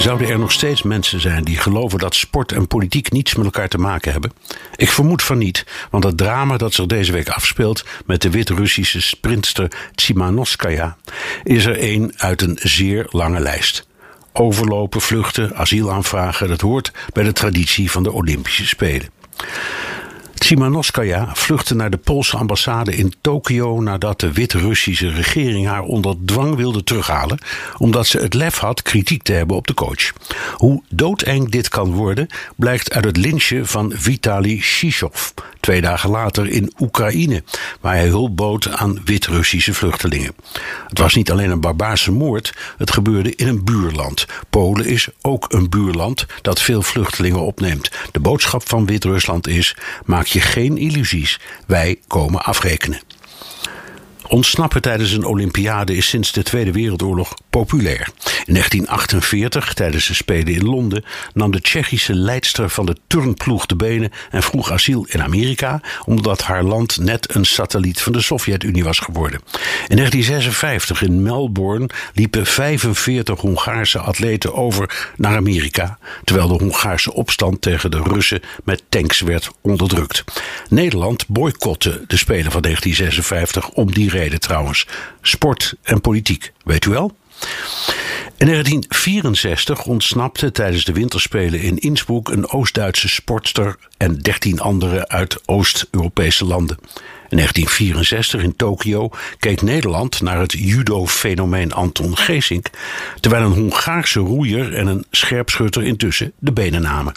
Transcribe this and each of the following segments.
Zouden er nog steeds mensen zijn die geloven dat sport en politiek niets met elkaar te maken hebben? Ik vermoed van niet, want het drama dat zich deze week afspeelt met de Wit-Russische sprintster Tsimanowskaja is er een uit een zeer lange lijst. Overlopen, vluchten, asielaanvragen, dat hoort bij de traditie van de Olympische Spelen. Tsimanowskaja vluchtte naar de Poolse ambassade in Tokio nadat de Wit-Russische regering haar onder dwang wilde terughalen, omdat ze het lef had kritiek te hebben op de coach. Hoe doodeng dit kan worden, blijkt uit het lynchen van Vitali Shishov, twee dagen later in Oekraïne, waar hij hulp bood aan Wit-Russische vluchtelingen. Het was niet alleen een barbaarse moord, het gebeurde in een buurland. Polen is ook een buurland dat veel vluchtelingen opneemt. De boodschap van Wit-Rusland is: maak je geen illusies, wij komen afrekenen. Ontsnappen tijdens een Olympiade is sinds de Tweede Wereldoorlog populair. In 1948, tijdens de Spelen in Londen, nam de Tsjechische leidster van de turnploeg de benen en vroeg asiel in Amerika, omdat haar land net een satelliet van de Sovjet-Unie was geworden. In 1956 in Melbourne liepen 45 Hongaarse atleten over naar Amerika, terwijl de Hongaarse opstand tegen de Russen met tanks werd onderdrukt. Nederland boycotte de Spelen van 1956 om die reden trouwens. Sport en politiek, weet u wel? In 1964 ontsnapte tijdens de winterspelen in Innsbruck een Oost-Duitse sportster en 13 anderen uit Oost-Europese landen. In 1964 in Tokio keek Nederland naar het judo-fenomeen Anton Geesink, terwijl een Hongaarse roeier en een scherpschutter intussen de benen namen.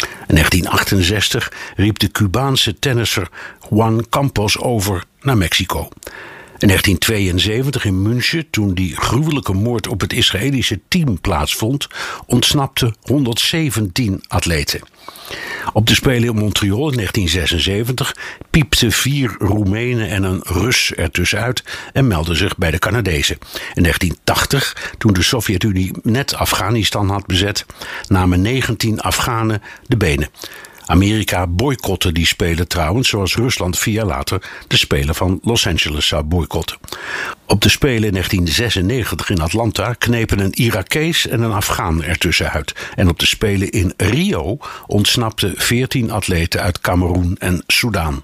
In 1968 riep de Cubaanse tennisser Juan Campos over naar Mexico. In 1972 in München, toen die gruwelijke moord op het Israëlische team plaatsvond, ontsnapten 117 atleten. Op de Spelen in Montreal in 1976 piepten vier Roemenen en een Rus ertussenuit en meldden zich bij de Canadezen. In 1980, toen de Sovjet-Unie net Afghanistan had bezet, namen 19 Afghanen de benen. Amerika boycotte die spelen trouwens, zoals Rusland vier jaar later de Spelen van Los Angeles zou boycotten. Op de Spelen in 1996 in Atlanta knepen een Irakees en een Afghaan ertussenuit. En op de Spelen in Rio ontsnapten 14 atleten uit Cameroen en Soudaan.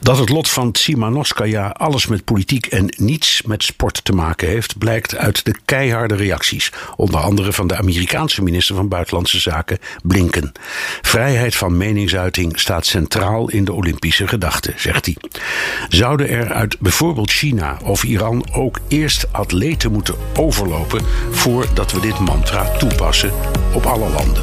Dat het lot van Tsimanowskaja alles met politiek en niets met sport te maken heeft, blijkt uit de keiharde reacties, onder andere van de Amerikaanse minister van Buitenlandse Zaken, Blinken. Vrijheid van meningsuiting staat centraal in de Olympische gedachte, zegt hij. Zouden er uit bijvoorbeeld China of Iran ook eerst atleten moeten overlopen voordat we dit mantra toepassen op alle landen?